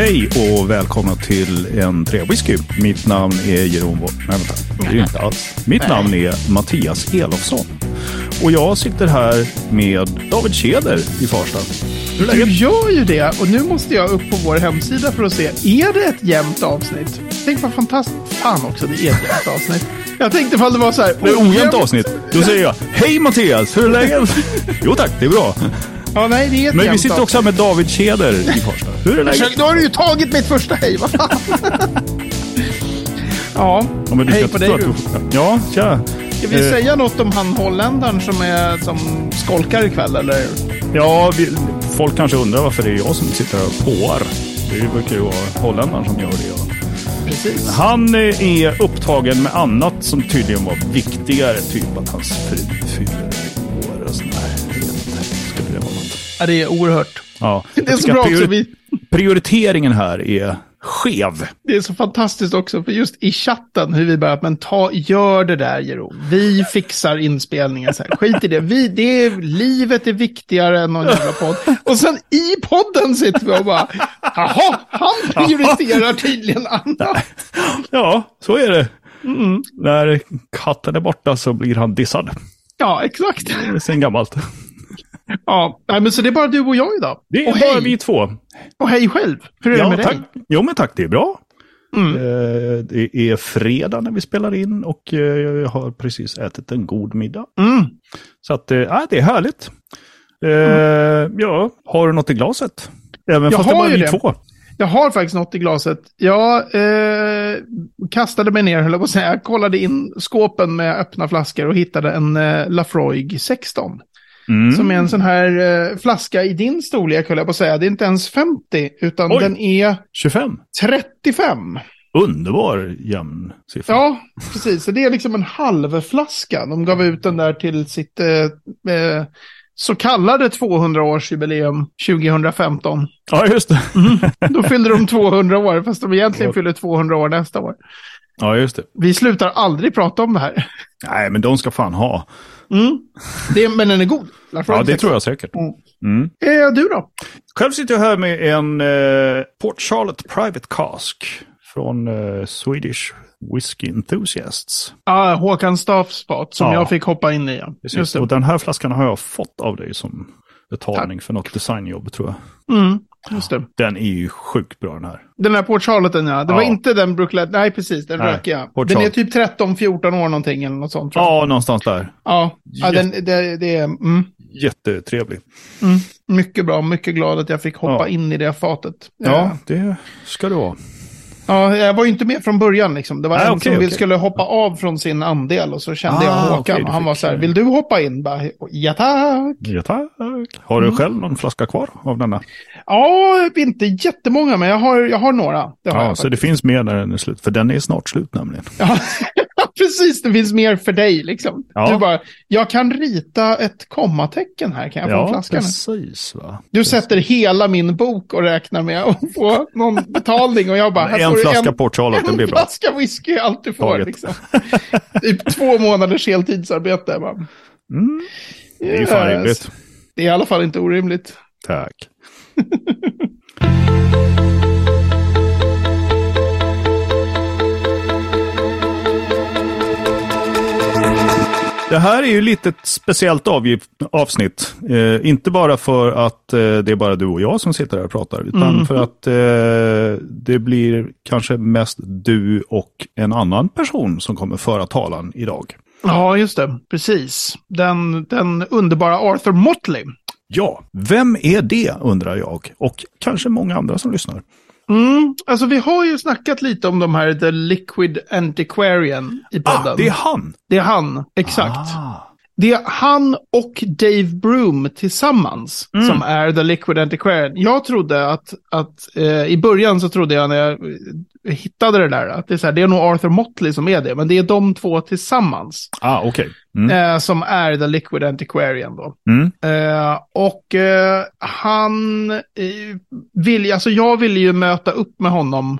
Hej och välkomna till en träwhisky. Mitt namn är Jeroen Nej, vänta. Det är inte alls. Mitt namn är Mattias Elofsson. Och jag sitter här med David Keder i Farsta. Hur är Du gör ju det och nu måste jag upp på vår hemsida för att se. Är det ett jämnt avsnitt? Tänk vad fantastiskt. Fan också, det är ett jämnt avsnitt. Jag tänkte ifall det var så här. Det är ett ojämnt avsnitt. Då säger jag Hej Mattias, hur är läget? Jo tack, det är bra. Ja, nej, det är Men vi sitter också här med David Keder i Farsta. Hur är läget? Då har du ju tagit mitt första hej, vad fan. Ja, Ja, men du hej på dig du- Ja, tja. Ska vi Eh, säga något om han holländaren som, är, som skolkar ikväll eller? Ja, vi, folk kanske undrar varför det är jag som sitter här och påar. Det brukar ju vara holländaren som gör det. Ja. Precis. Han eh, är upptagen med annat som tydligen var viktigare. Typ att hans fru fyller Ja, det är oerhört. Ja. Det är så bra också. Vi, Prioriteringen här är skev. Det är så fantastiskt också, för just i chatten hur vi börjar, men ta, gör det där Jeroen. Vi fixar inspelningen sen. Skit i det. Vi, det är, livet är viktigare än någon jävla podd. Och sen i podden sitter vi och bara, jaha, han prioriterar tydligen annat. Ja, så är det. Mm. När katten är borta så blir han dissad. Ja, exakt. Det är sen gammalt. Ja, nej, men så det är bara du och jag idag. Det är och bara hej, vi två. och hej själv. Hur är det Ja, med tack. dig? Jo, men tack. Det är bra. Mm. Eh, Det är fredag när vi spelar in och eh, jag har precis ätit en god middag. Mm. Så att, eh, ja, det är härligt. Eh, Ja, har du något i glaset? Även Jag fast det har bara är vi det. två. Jag har faktiskt något i glaset. Jag eh, kastade mig ner, höll jag på att säga. Jag kollade in skåpen med öppna flaskor och hittade en eh, Lafroig 16. Mm. Som är en sån här eh, flaska i din storlek, höll jag på att säga. Det är inte ens 50, utan Oj. den är 25. 35. Underbar jämn siffra. Ja, precis. Så det är liksom en halv flaska. De gav ut den där till sitt eh, eh, så kallade 200-årsjubileum 2015. ja just det. Då fyllde de 200 år, fast de egentligen fyller 200 år nästa år. Ja, just det. Vi slutar aldrig prata om det här. Nej, men de ska fan ha. Mm. Det, men den är god. Ja, det tror jag säkert. Mm. Mm. Eh, du då? Själv sitter jag här med en eh, Port Charlotte Private Cask från eh, Swedish Whiskey Enthusiasts. Ah, Håkan Staffs fat som Ja. jag fick hoppa in i. Ja. Just Precis. Och den här flaskan har jag fått av dig som betalning för något designjobb tror jag. Mm, just det. Den är ju sjukt bra den här. Den här Port Charlotten, ja. Det var Ja. inte den Brooklyn. Nej, precis. Den jag. Port Den är typ 13-14 år någonting eller något sånt. Ja, någonstans där. Ja, ja den, det, det är mm, Jättetrevlig. mm, mycket bra. Mycket glad att jag fick hoppa Ja. in i det fatet. Ja, det ska det vara. Ja, jag var ju inte med från början liksom. Det var Nej, en okej, som okej. skulle hoppa av från sin andel och så kände Ah, jag Håkan. du och han var så här, vill du hoppa in? Bara, ja tack. Ja, tack. Har du själv någon flaska kvar av denna? Ja, inte jättemånga, men jag har, jag har några. Det har Ja, så det finns mer när den är slut. För den är snart slut nämligen. Ja, precis. Det finns mer för dig liksom. Ja. Du bara, jag kan rita ett kommatecken här. Kan jag få en Ja, flaska nu? precis. Va? Du sätter hela min bok och räknar med att få någon betalning och jag bara, här En får du flaska en, Port Charlotte, det en blir bra. flaska whisky är allt du får. Taget. Liksom. typ två månaders heltidsarbete. Bara, Mm. Det är ju fan yes. rimligt. Det är i alla fall inte orimligt. Tack. Det här är ju lite ett speciellt avsnitt. Eh, inte bara för att eh, det är bara du och jag som sitter här och pratar, utan Mm. för att eh, det blir kanske mest du och en annan person som kommer föra talan idag. Ja, just det. Precis. Den, den underbara Arthur Motley. Ja, vem är det undrar jag och kanske många andra som lyssnar. Mm, alltså vi har ju snackat lite om de här The Liquid Antiquarian i podden. Ah, det är han! Det är han, exakt. Ah. Det är han och Dave Broom tillsammans Mm. som är The Liquid Antiquarian. Jag trodde att, att eh, i början så trodde jag när jag hittade det där att det är, så här, det är nog Arthur Motley som är det, men det är de två tillsammans Ah, okej. Mm. eh, som är The Liquid Antiquarian då. Mm. Eh, och eh, han eh, vill, alltså jag ville ju möta upp med honom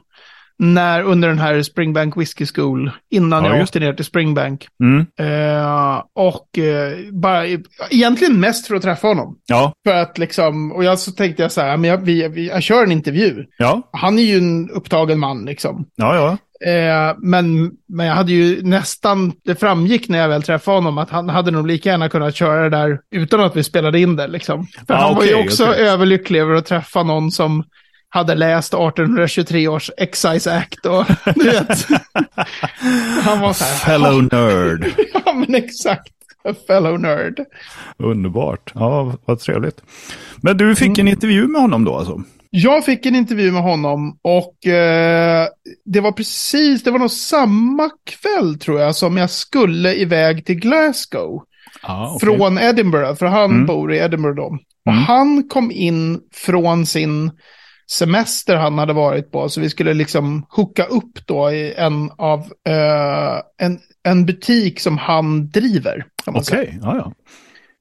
när, under den här Springbank Whiskey School, innan Ja, jag åkte ner till Springbank. Mm. Eh, och eh, bara, egentligen mest för att träffa honom. Ja, För att liksom, och jag så tänkte jag så här, men jag, vi, vi, jag kör en intervju. ja, Han är ju en upptagen man liksom. ja, ja. Eh, men, men jag hade ju nästan, det framgick när jag väl träffade honom att han hade nog lika gärna kunnat köra det där utan att vi spelade in det liksom. För Ah, han var ju också okej. överlycklig över att träffa någon som hade läst 1823 års Excise Act och du vet. han var så här, Fellow nerd. ja men exakt. A fellow nerd. Underbart. Ja, vad trevligt. Men du fick en intervju med honom då alltså? Jag fick en intervju med honom och eh, det var precis, det var nog samma kväll tror jag som jag skulle iväg till Glasgow. Ja, Från Edinburgh, för han Mm. bor i Edinburgh då. Och Mm. han kom in från sin semester han hade varit på, så vi skulle liksom hooka upp då i en av eh, en, en butik som han driver. Okej, ja, ja.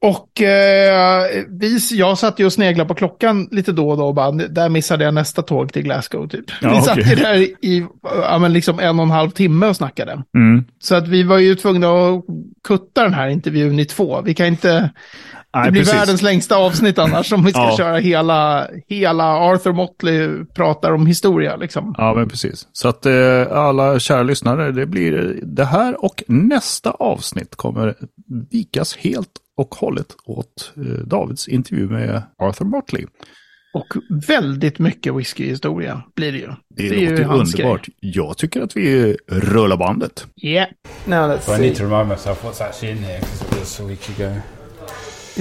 Och eh, vi, jag satt ju och sneglade på klockan lite då och då och bara, där missade jag nästa tåg till Glasgow typ. Ja, vi satt okej. ju där i ja, men liksom en och en halv timme och snackade. Mm. Så att vi var ju tvungna att kutta den här intervjun i två. Vi kan inte, Nej, det blir precis. världens längsta avsnitt annars om vi ska Ja. köra hela, hela Arthur Motley pratar om historia liksom. Ja, men precis. Så att eh, alla kära lyssnare, det blir det här och nästa avsnitt kommer vikas helt och hållet åt eh, Davids intervju med Arthur Motley. Och väldigt mycket whiskyhistoria blir det ju. Det, är ju låter underbart. Jag tycker att vi rullar bandet. Yeah. Now let's So I need to remind myself what's actually in here because it was a week ago.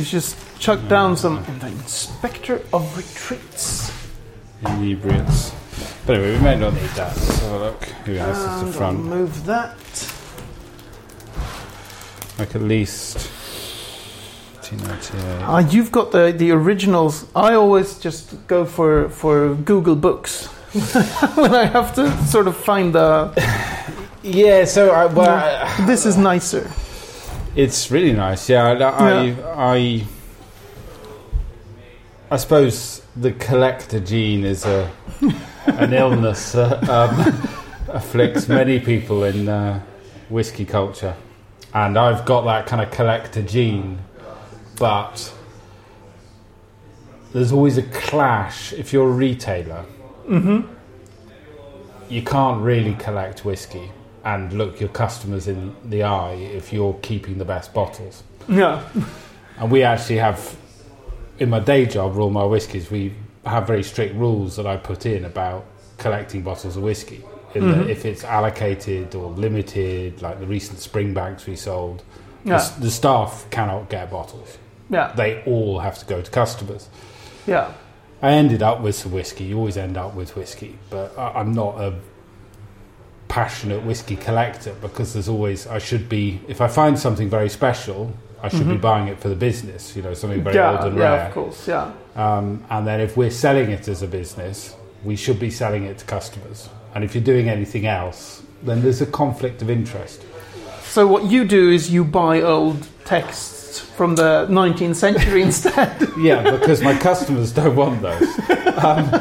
Just chuck down some Inspector of Retreats. Inebriates. But anyway, we may not need that. Let's have a look. Who at And the I'll front? move that. Like at least 1998. Uh, you've got the, the originals. I always just go for, for Google Books when I have to sort of find the. Yeah, so I, well, I- This is nicer. It's really nice. Yeah, I, I, I, I suppose the collector gene is a an illness that um, afflicts many people in uh, whiskey culture, and I've got that kind of collector gene, but there's always a clash if you're a retailer. You can't really collect whiskey and look your customers in the eye if you're keeping the best bottles. Yeah. And we actually have, in my day job, Royal Mile Whiskies, we have very strict rules that I put in about collecting bottles of whiskey. That mm-hmm. if it's allocated or limited, like the recent Springbanks we sold, the, Yeah. s- the staff cannot get bottles. Yeah. They all have to go to customers. Yeah. I ended up with some whiskey. You always end up with whiskey, but I, I'm not a passionate whiskey collector because there's always I should be if I find something very special, I should be buying it for the business. You know, something very old and yeah, rare. of course, yeah. Um, and then if we're selling it as a business, we should be selling it to customers. And if you're doing anything else, then there's a conflict of interest. So what you do is you buy old texts from the 19th century instead. yeah, because my customers don't want those. Um,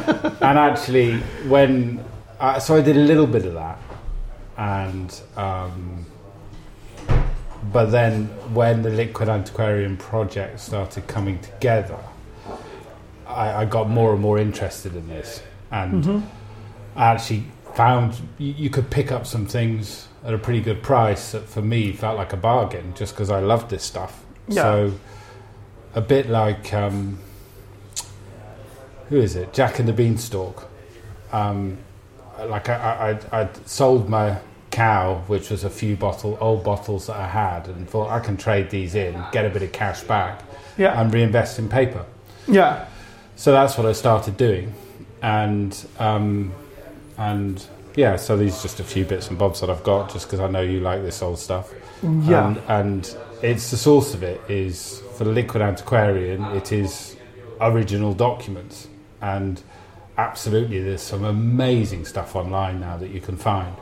and actually, when uh, so I did a little bit of that, and um, but then when the Liquid Antiquarian project started coming together, I, I got more and more interested in this, and I actually found you, you could pick up some things at a pretty good price that for me felt like a bargain just because I loved this stuff. Yeah. So a bit like um, who is it? Jack and the Beanstalk. Um, like I, I, I'd sold my cow, which was a few bottle old bottles that I had, and thought I can trade these in, get a bit of cash back, Yeah. and reinvest in paper. yeah. So that's what I started doing, and um, and yeah, so these are just a few bits and bobs that I've got, just because I know you like this old stuff. Yeah. and, and it's the source of it is for the Liquid Antiquarian. It is original documents, and absolutely, there's some amazing stuff online now that you can find.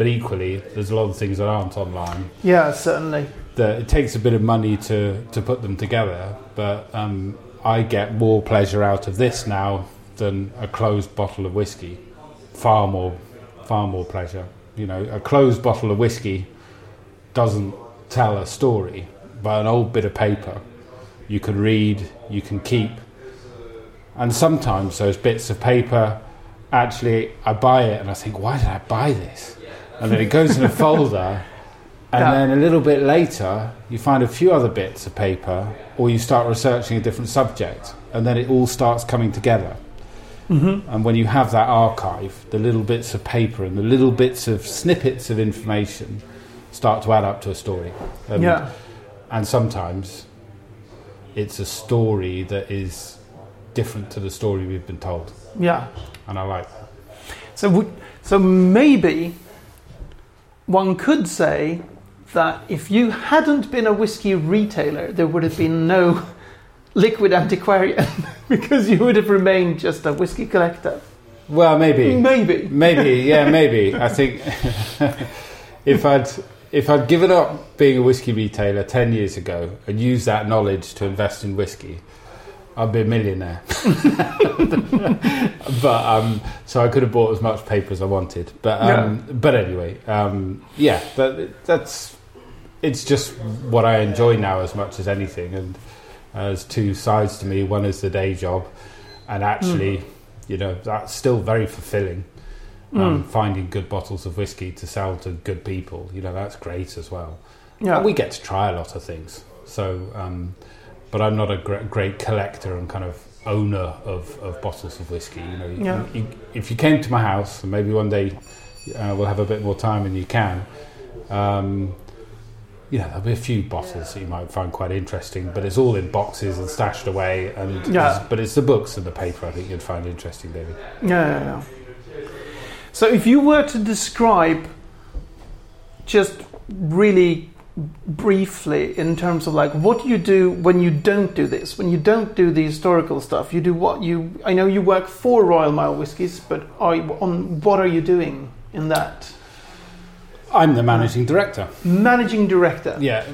But equally, there's a lot of things that aren't online Yeah, certainly. that it takes a bit of money to, to put them together, but um, I get more pleasure out of this now than a closed bottle of whiskey. Far more far more pleasure. You know, a closed bottle of whiskey doesn't tell a story, but an old bit of paper you can read, you can keep. And sometimes those bits of paper, actually, I buy it and I think, why did I buy this? And then it goes in a folder, and Yeah. then a little bit later, you find a few other bits of paper, or you start researching a different subject, and then it all starts coming together. Mm-hmm. And when you have that archive, the little bits of paper and the little bits of snippets of information start to add up to a story. And, yeah. and sometimes it's a story that is different to the story we've been told. Yeah. And I like that. So, would, so maybe one could say that if you hadn't been a whiskey retailer, there would have been no liquid antiquarian because you would have remained just a whiskey collector. Well, maybe. Maybe. Maybe, yeah, maybe. I think if I'd if I'd given up being a whiskey retailer ten years ago and used that knowledge to invest in whiskey, I'd be a millionaire. but um, so I could have bought as much paper as I wanted. But um, but anyway, um, yeah, that, that's it's just what I enjoy now as much as anything, and there's two sides to me. One is the day job, and actually, you know, that's still very fulfilling. Um, Finding good bottles of whiskey to sell to good people, you know, that's great as well. Yeah. And we get to try a lot of things. So, um, but I'm not a gre- great collector and kind of owner of, of bottles of whiskey. You know, you, Yeah. you, if you came to my house, and maybe one day uh, we'll have a bit more time and you can, um, you know, there'll be a few bottles that you might find quite interesting, but it's all in boxes and stashed away. And Yeah. but it's the books and the paper I think you'd find interesting, David. Yeah, yeah, yeah. So if you were to describe just really briefly in terms of like what do you do when you don't do this when you don't do the historical stuff you do what you i know you work for royal mile whiskies but are you, on what are you doing in that I'm the managing director. managing director Yeah,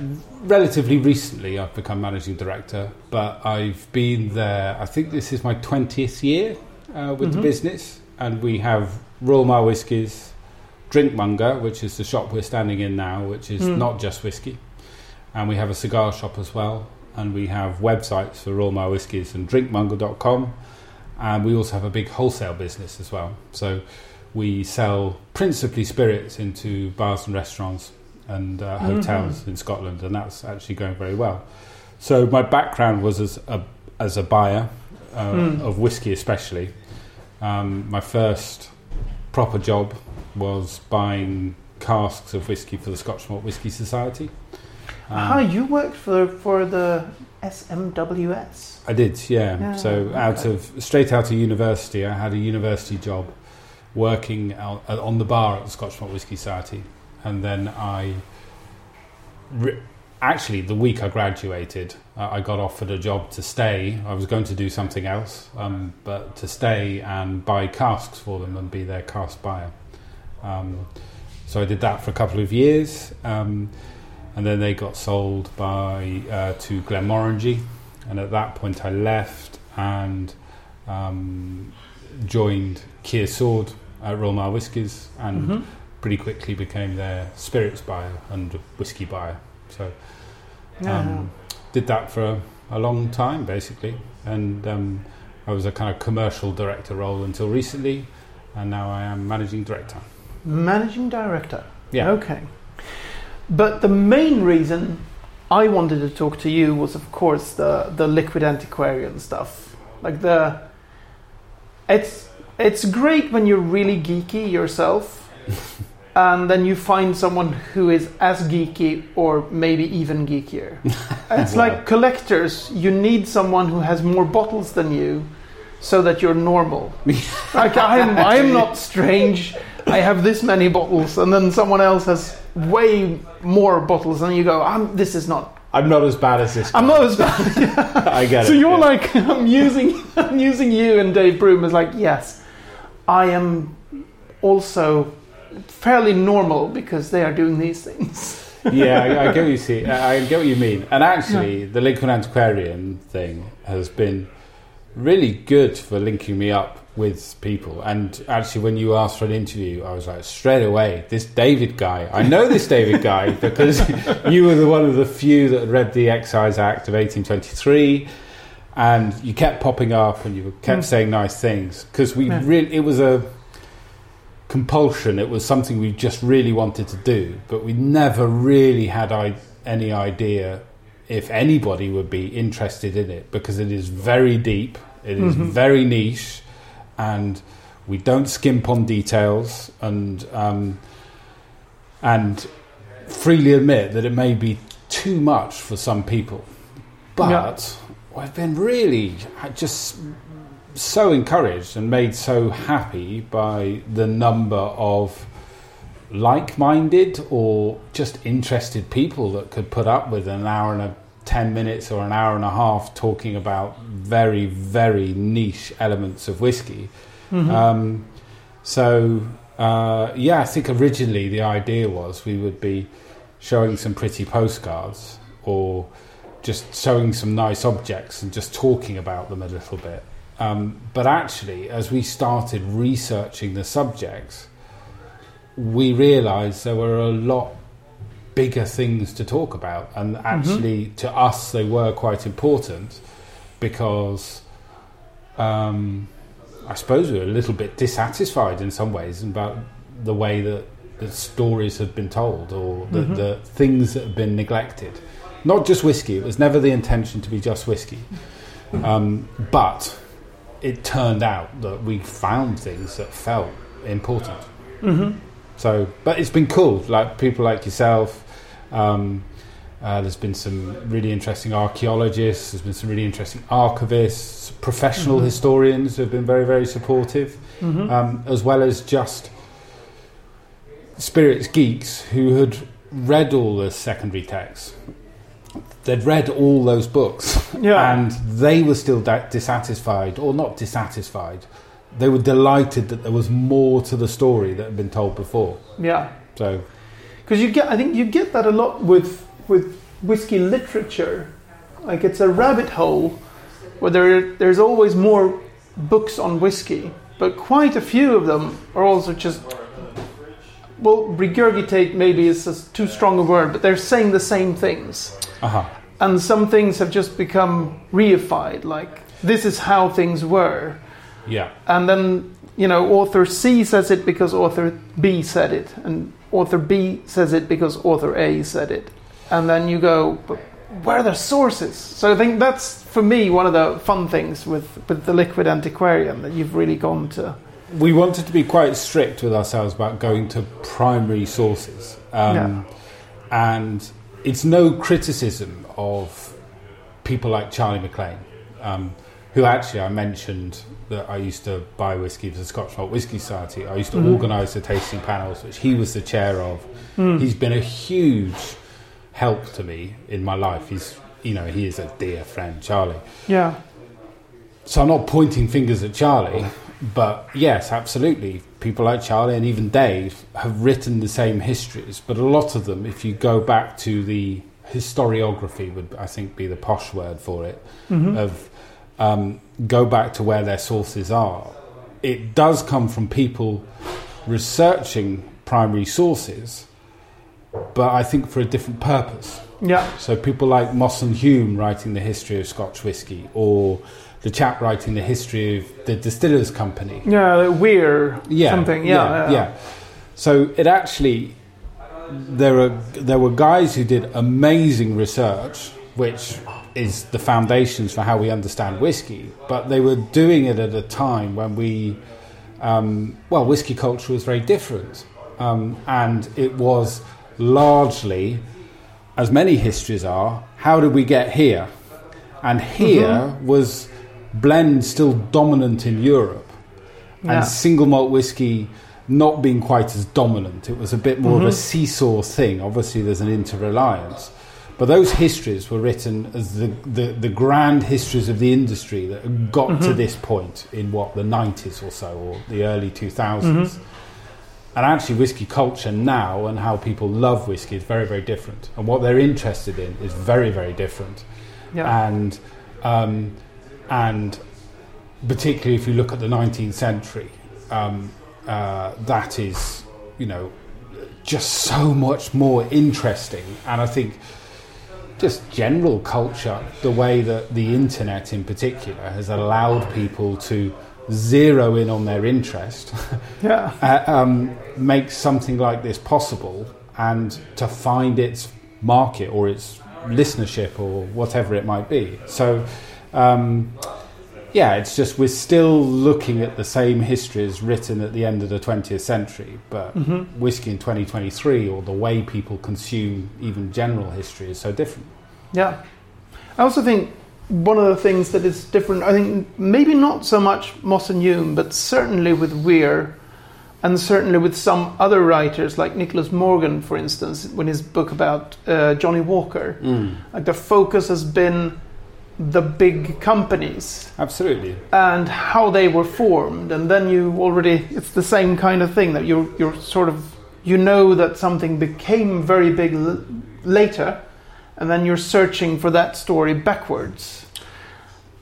relatively recently I've become managing director, but I've been there. I think this is my twentieth year uh, with the business, and we have Royal Mile Whiskies, Drinkmonger, which is the shop we're standing in now, which is not just whiskey, and we have a cigar shop as well, and we have websites for Royal Mile Whiskies and Drinkmonger.com, and we also have a big wholesale business as well. So we sell principally spirits into bars and restaurants and uh, hotels in Scotland, and that's actually going very well. So my background was as a as a buyer uh, Hmm. of whiskey, especially. Um, my first proper job was buying casks of whiskey for the Scotch Malt Whisky Society. Um, ah you worked for for the smws I did, yeah. Yeah, so out of straight out of university, I had a university job working out, uh, on the bar at the Scotch Malt Whisky Society, and then I re- actually the week I graduated, uh, I got offered a job to stay. I was going to do something else, um, but to stay and buy casks for them and be their cask buyer. Um, so I did that for a couple of years, um, and then they got sold by uh, to Glenmorangie, and at that point I left and um, joined Keir Sword at Royal Mile Whiskies, and Mhm. pretty quickly became their spirits buyer and whiskey buyer. So Yeah. um, did that for a, a long time basically, and um, I was a kind of commercial director role until recently, and now I am managing director. Managing director Yeah. Okay. But the main reason I wanted to talk to you was, of course, the the liquid antiquarian stuff. Like the, it's it's great when you're really geeky yourself, and then you find someone who is as geeky or maybe even geekier. it's Wow. like collectors. You need someone who has more bottles than you, so that you're normal. like I'm I'm not strange. I have this many bottles, and then someone else has way more bottles, and you go, I'm, "This is not. I'm not as bad as this. I'm not as bad." I get so it. So you're yeah. like, I'm using, I'm using you and Dave Broom as like, yes, I am also fairly normal because they are doing these things. yeah, I, I get what you see. I, I get what you mean. And actually, the Liquid Antiquarian thing has been really good for linking me up with people. And actually, when you asked for an interview, I was like, straight away, this David guy. I know this David guy because you were the one of the few that had read the Excise Act of 1823. And you kept popping up and you kept Mm. saying nice things because we Yeah. really, it was a compulsion. It was something we just really wanted to do, but we never really had I- any idea if anybody would be interested in it because it is very deep, it is Mhm. very niche, and we don't skimp on details and um, and freely admit that it may be too much for some people. But Yeah. I've been really just so encouraged and made so happy by the number of like-minded or just interested people that could put up with an hour and a 10 minutes or an hour and a half talking about very very niche elements of whiskey Mhm. um, so uh, yeah i think originally the idea was we would be showing some pretty postcards or just showing some nice objects and just talking about them a little bit um, but actually as we started researching the subjects we realized there were a lot bigger things to talk about and actually to us they were quite important because um, I suppose we were a little bit dissatisfied in some ways about the way that the stories had been told or the, Mhm. the things that had been neglected. Not just whiskey, it was never the intention to be just whiskey. Um, but it turned out that we found things that felt important. Mhm. So, but it's been cool. Like people like yourself. Um, uh, there's been some really interesting archaeologists. There's been some really interesting archivists, professional Mhm. historians who have been very, very supportive, Mhm. um, as well as just spirits geeks who had read all the secondary texts. They'd read all those books, Yeah. and they were still da- dissatisfied, or not dissatisfied. They were delighted that there was more to the story that had been told before. yeah. So, Because you get, I think you get that a lot with with whiskey literature. Like it's a rabbit hole where there there's always more books on whiskey, but quite a few of them are also just well, regurgitate maybe is a too strong a word, but they're saying the same things, uh-huh. and some things have just become reified. Like this is how things were, yeah, and then you know author C says it because author B said it, and author B says it because author A said it, and then you go, but where are the sources? So I think that's for me one of the fun things with with the Liquid Antiquarian that you've really gone to. we wanted to be quite strict with ourselves about going to primary sources. Um, Yeah. And it's no criticism of people like Charlie MacLean, um, who actually I mentioned that I used to buy whiskey for the Scotch Malt Whisky Society. I used to Mhm. organise the tasting panels, which he was the chair of. Hmm. He's been a huge help to me in my life. He's, you know, he is a dear friend, Charlie. Yeah, So I'm not pointing fingers at Charlie, but yes, absolutely. People like Charlie and even Dave have written the same histories, but a lot of them, if you go back to the historiography, would I think be the posh word for it, Mhm. of um, go back to where their sources are. It does come from people researching primary sources, but I think for a different purpose. yeah, So people like Moss and Hume writing the history of Scotch whisky, or the chap writing the history of the Distillers Company. yeah. Weir Yeah, something. Yeah, yeah. So it actually there are there were guys who did amazing research, which is the foundations for how we understand whiskey. But they were doing it at a time when we, um, well, whiskey culture was very different, um, and it was largely, as many histories are, how did we get here? And here was blend still dominant in Europe Yeah. and single malt whiskey not being quite as dominant. It was a bit more of a seesaw thing. Obviously, there's an interreliance. But those histories were written as the, the, the grand histories of the industry that got to this point in what, the 90s or so, or the early 2000s. And actually, whiskey culture now and how people love whiskey is very, very different. And what they're interested in is very, very different yeah. and um, and particularly if you look at the 19th century, um, uh, that is, you know, just so much more interesting. And I think just general culture, the way that the internet in particular has allowed people to zero in on their interest, Yeah. uh, um, makes something like this possible and to find its market or its listenership or whatever it might be. So, um, yeah, it's just we're still looking at the same histories written at the end of the 20th century, but whiskey in 2023 or the way people consume even general history is so different. Yeah. I also think one of the things that is different, I think maybe not so much Moss and Hume, but certainly with Weir and certainly with some other writers like Nicholas Morgan, for instance, when his book about uh, Johnnie Walker, like the focus has been the big companies Absolutely. and how they were formed and then you already it's the same kind of thing that you're you're sort of you know that something became very big l- later and then you're searching for that story backwards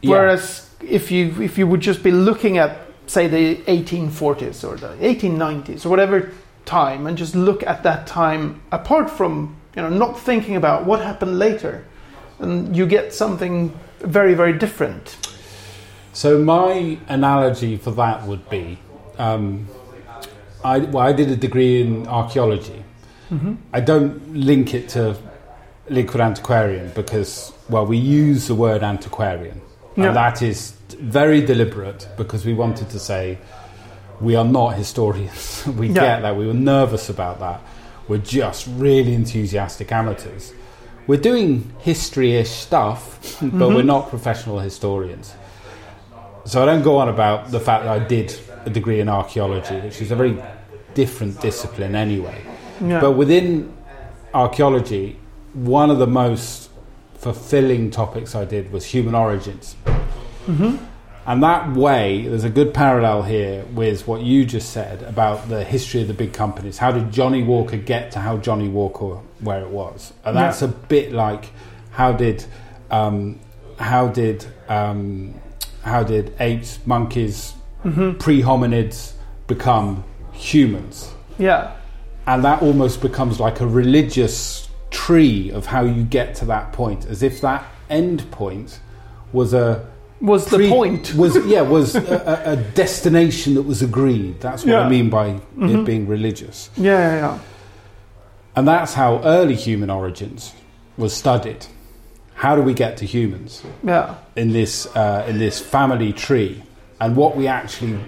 Yeah. whereas if you if you would just be looking at say the 1840s or the 1890s or whatever time and just look at that time apart from you know not thinking about what happened later and you get something very very different So my analogy for that would be, um, I, well, I did a degree in archaeology. I don't link it to liquid antiquarian because, well, we use the word antiquarian, Yeah. and that is very deliberate because we wanted to say we are not historians. we Yeah. get that. We were nervous about that. We're just really enthusiastic amateurs. We're doing history-ish stuff, but we're mm-hmm. not professional historians. So I don't go on about the fact that I did a degree in archaeology, which is a very different discipline anyway. yeah But within archaeology, one of the most fulfilling topics I did was human origins. Mm-hmm. And that way, there's a good parallel here with what you just said about the history of the big companies. How did Johnnie Walker get to how Johnnie Walker where it was? And that's a bit like how did um, how did um, how did apes, monkeys, pre-hominids become humans? yeah and that almost becomes like a religious tree of how you get to that point as if that end point was a was the pre- point. was yeah was a, a, destination that was agreed that's what Yeah. i mean by it being religious Yeah, yeah, yeah. and that's how early human origins was studied how do we get to humans Yeah, in this uh, in this family tree, and what we actually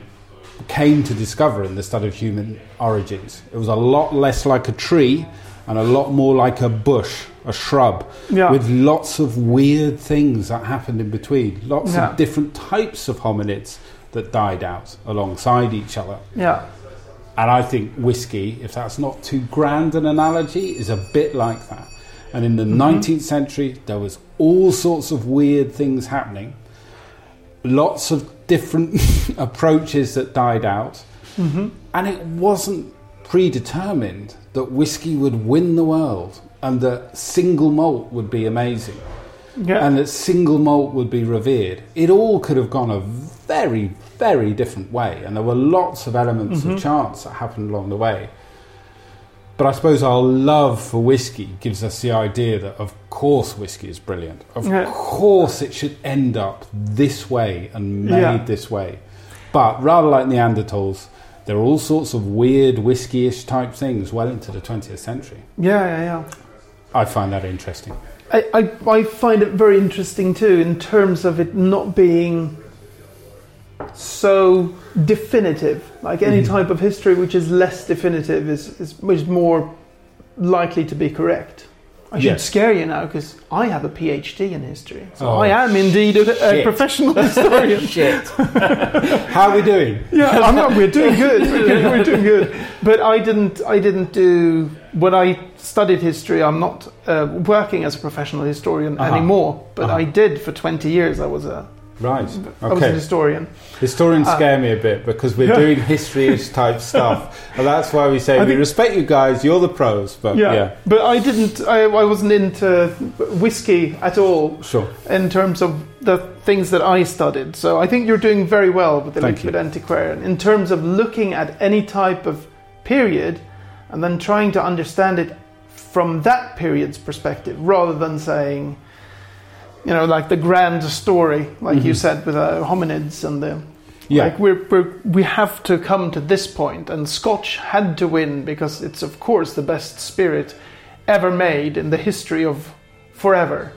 came to discover in the study of human origins. It was a lot less like a tree and a lot more like a bush, a shrub, Yeah. with lots of weird things that happened in between. Lots Yeah. of different types of hominids that died out alongside each other. yeah, And I think whiskey, if that's not too grand an analogy, is a bit like that. And in the mm-hmm. 19th century, there was all sorts of weird things happening, lots of different approaches that died out, mm-hmm. and it wasn't predetermined that whiskey would win the world and that single malt would be amazing yeah. and that single malt would be revered. It all could have gone a very, very different way, and there were lots of elements of mm-hmm. chance that happened along the way. But I suppose our love for whiskey gives us the idea that, of course, whiskey is brilliant. Of Yeah. course, it should end up this way and made Yeah. this way. But rather like Neanderthals, there are all sorts of weird whiskey-ish type things well into the 20th century. yeah, yeah, yeah. I find that interesting. I, I, I find it very interesting too in terms of it not being so definitive. Like any mm-hmm. type of history which is less definitive is, is, is more likely to be correct. I should scare you now because I have a PhD in history. So Oh, I am indeed a, a professional historian. Shit. How are we doing? Yeah, I'm not, we're doing good. We're doing, we're doing good. But I didn't. I didn't do when I studied history. I'm not uh, working as a professional historian Uh-huh. anymore. But Uh-huh. I did for 20 years. I was a Right. I was Okay. an historian. Historians Uh, scare me a bit because we're Yeah. doing history-ish type stuff, and that's why we say I we think- respect you guys. You're the pros, but Yeah, yeah, but I didn't. I, I wasn't into whiskey at all sure. in terms of the things that I studied. So I think you're doing very well with the Thank liquid you. antiquarian in terms of looking at any type of period and then trying to understand it from that period's perspective rather than saying, you know, like the grand story, like you Mhm. said with uh, hominids and the Yeah, like we're, we're we have to come to this point, and Scotch had to win because it's of course the best spirit ever made in the history of forever.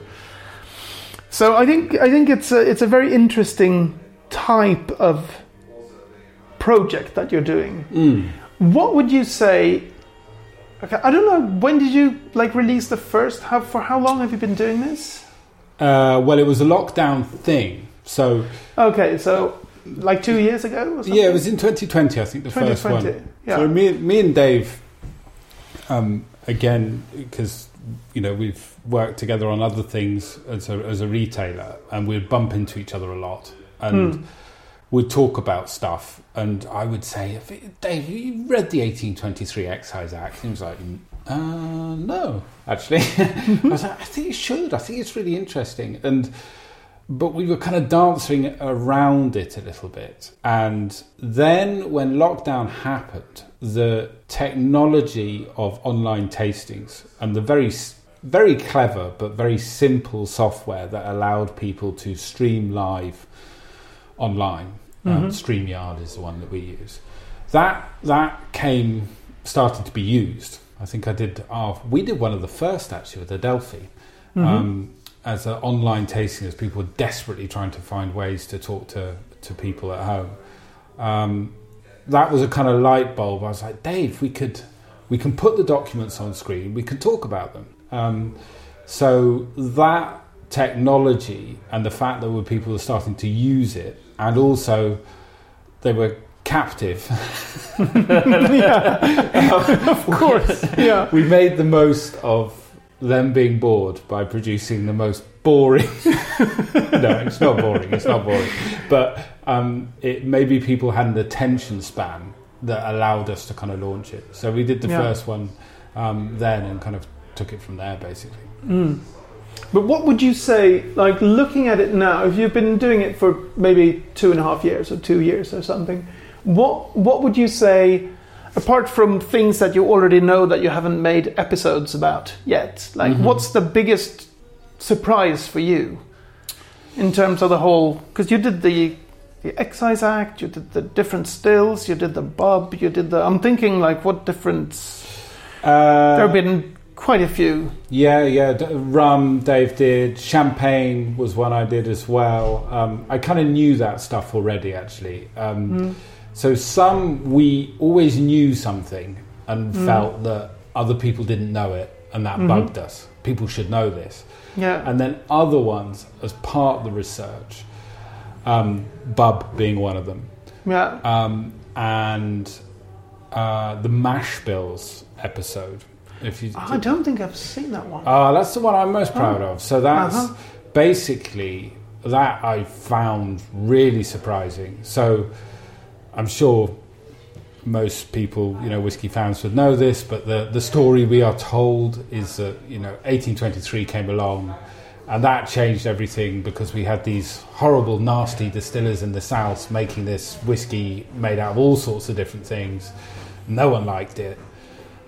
So I think I think it's a, it's a very interesting type of project that you're doing. Mm. What would you say? Okay, I don't know. When did you like release the first? How for how long have you been doing this? Uh, well, it was a lockdown thing, so Okay, so like two years ago. Yeah, it was in 2020. I think the first one. Yeah. So me, me and Dave, um, again, because you know we've worked together on other things as a, as a retailer, and we'd bump into each other a lot, and Hmm. we'd talk about stuff. And I would say, Dave, you read the 1823 Excise Act? And he was like, uh, no, actually. I was like, I think you should. I think it's really interesting. And but we were kind of dancing around it a little bit. And then when lockdown happened, the technology of online tastings and the very very clever but very simple software that allowed people to stream live online. Um, Mhm. StreamYard is the one that we use. That that came started to be used. I think I did. Our, we did one of the first actually with Adelphi Mhm. um, as an online tasting, as people were desperately trying to find ways to talk to, to people at home. Um, that was a kind of light bulb. I was like, Dave, we could we can put the documents on screen. We can talk about them. Um, so that technology and the fact that were people were starting to use it, and also they were captive. of course. Yeah. we made the most of them being bored by producing the most boring. no, it's not boring. It's not boring, but um, it maybe people had an attention span that allowed us to kind of launch it. So we did the Yeah. first one um, then and kind of took it from there, basically. Mm. But what would you say, like looking at it now, if you've been doing it for maybe two and a half years or two years or something, what what would you say, apart from things that you already know that you haven't made episodes about yet? Like, Mhm. what's the biggest surprise for you in terms of the whole? Because you did the the Excise Act, you did the different stills, you did the bub, you did the. I'm thinking like, what difference? Uh, there have been quite a few. Yeah, yeah. D- rum, Dave did. Champagne was one I did as well. Um, I kind of knew that stuff already, actually. Um, Mm. So some we always knew something and Mm. felt that other people didn't know it, and that Mhm. bugged us. People should know this. Yeah. And then other ones, as part of the research, um, Bub being one of them, Yeah. um, and uh, the Mash Bills episode. If you, I don't think I've seen that one. Ah, that's the one I'm most proud of. So that's Uh-huh. basically that I found really surprising. So I'm sure most people, you know, whiskey fans would know this, but the the story we are told is that you know 1823 came along, and that changed everything because we had these horrible, nasty distillers in the south making this whiskey made out of all sorts of different things. No one liked it,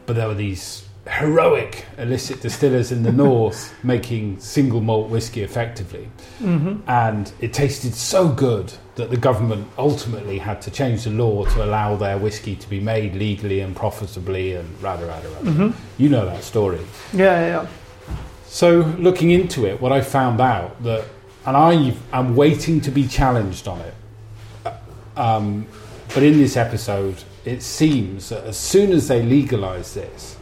but there were these heroic illicit distillers in the north making single malt whiskey effectively hmm and it tasted so good that the government ultimately had to change the law to allow their whiskey to be made legally and profitably and rada rada rada. hmm You know that story. Yeah, yeah, yeah. So looking into it, what I found out that, and I am waiting to be challenged on it. Um, but in this episode, it seems that as soon as they legalise this,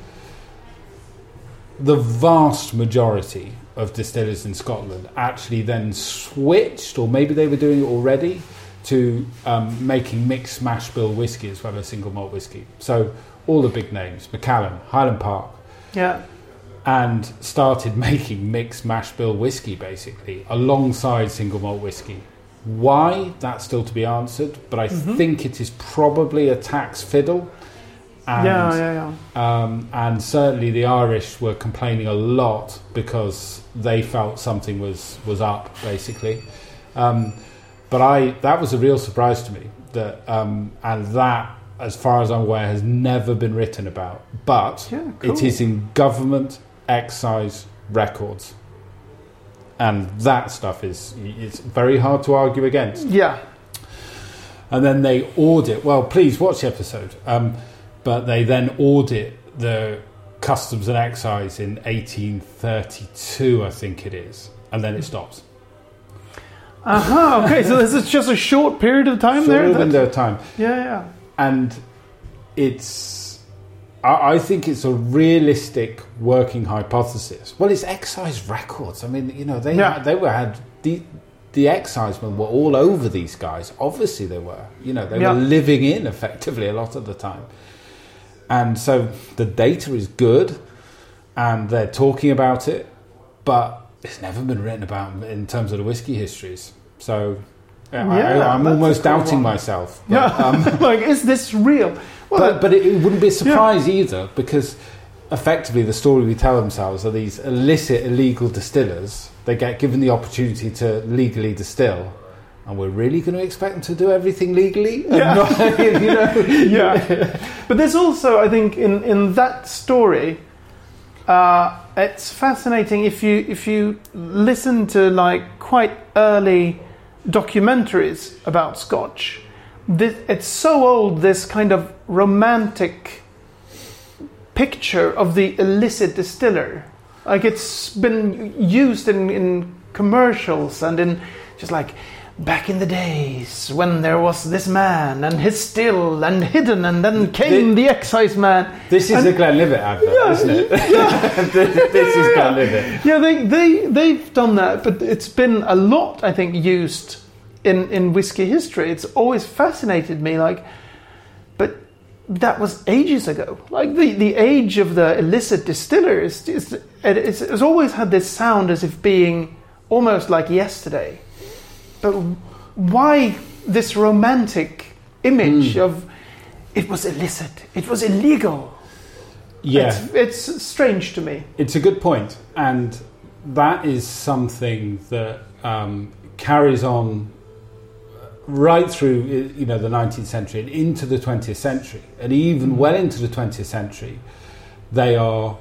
the vast majority of distillers in Scotland actually then switched, or maybe they were doing it already, to um, making mixed mash bill whiskey as well as single malt whiskey. So all the big names, Macallan, Highland Park, Yeah. and started making mixed mash bill whiskey basically alongside single malt whiskey. Why? That's still to be answered. But I Mm-hmm. think it is probably a tax fiddle. And, yeah, yeah, yeah. Um, and certainly the Irish were complaining a lot because they felt something was, was up, basically. Um, but I that was a real surprise to me. That um, and that, as far as I'm aware, has never been written about. But Yeah, cool. is in government excise records, and that stuff is it's very hard to argue against Yeah. and then they audit. Well, please watch the episode. Um, but they then audit the customs and excise in 1832, I think it is, and then it stops. Uh-huh. Okay, so this is just a short period of time Short there. that- window of time, Yeah, yeah. and it's. I I think it's a realistic working hypothesis. Well, it's excise records. I mean, you know, they, yeah. they were had the the excisemen were all over these guys. Obviously, they were. You know, they Yeah. were living in effectively a lot of the time, and so the data is good, and they're talking about it, but it's never been written about in terms of the whiskey histories. So. Yeah, Yeah, I, I'm almost cool doubting one. myself. but, Yeah. um, like, is this real? Well, but, but it, it wouldn't be a surprise either because effectively the story we tell themselves are these illicit, illegal distillers. They get given the opportunity to legally distill. And we're really going to expect them to do everything legally? Yeah. not- you know? yeah. But there's also, I think, in, in that story, uh, it's fascinating if you if you listen to like quite early documentaries about Scotch. This, it's so old. This kind of romantic picture of the illicit distiller, like it's been used in, in commercials and in just like back in the days when there was this man and his still and hidden and then came the, excise man This is a Glenlivet advert, isn't it? this, this is Glenlivet. yeah they, they they've done that but it's been a lot i think used in in whiskey history it's always fascinated me like but that was ages ago like the the age of the illicit distiller is, is it's, it's always had this sound as if being almost like yesterday but why this romantic image of it was illicit it was illegal? Yeah. it's, it's strange to me. It's a good point, and that is something that um, carries on right through you know the 19th century and into the 20th century, and even well into the 20th century, they are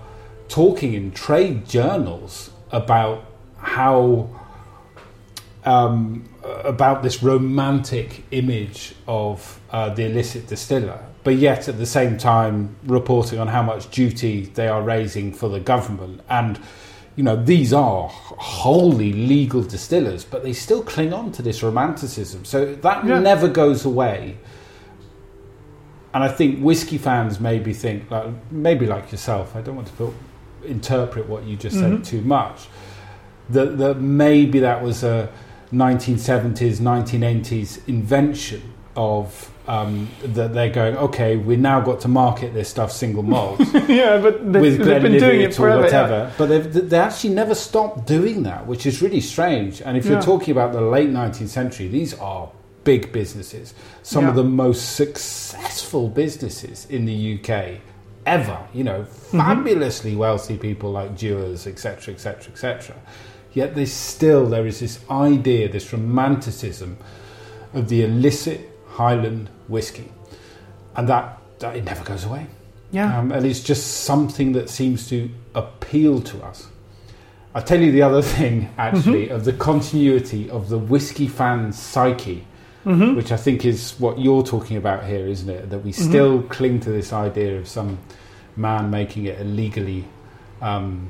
talking in trade journals about how um, about this romantic image of uh, the illicit distiller, but yet at the same time reporting on how much duty they are raising for the government. And, you know, these are wholly legal distillers, but they still cling on to this romanticism. So that Yeah. never goes away. And I think whiskey fans maybe think, like, maybe like yourself, I don't want to put, interpret what you just said too much, that, that maybe that was a 1970s, 1980s invention of um, that they're going, okay, we now got to market this stuff single malt yeah, but they, with they've been doing it forever. whatever. yeah. But they've, they actually never stopped doing that, which is really strange. And if Yeah. you're talking about the late 19th century, these are big businesses, some of the most successful businesses in the UK ever. You know, Mm-hmm. fabulously wealthy people like Dewars, etc., etc., etc. Yet there's still there is this idea, this romanticism of the illicit Highland whiskey, and that, that it never goes away. Yeah. Um, and it's just something that seems to appeal to us. I'll tell you the other thing, actually, Mm-hmm. of the continuity of the whiskey fan psyche, Mm-hmm. which I think is what you're talking about here, isn't it? That we Mm-hmm. still cling to this idea of some man making it illegally, um,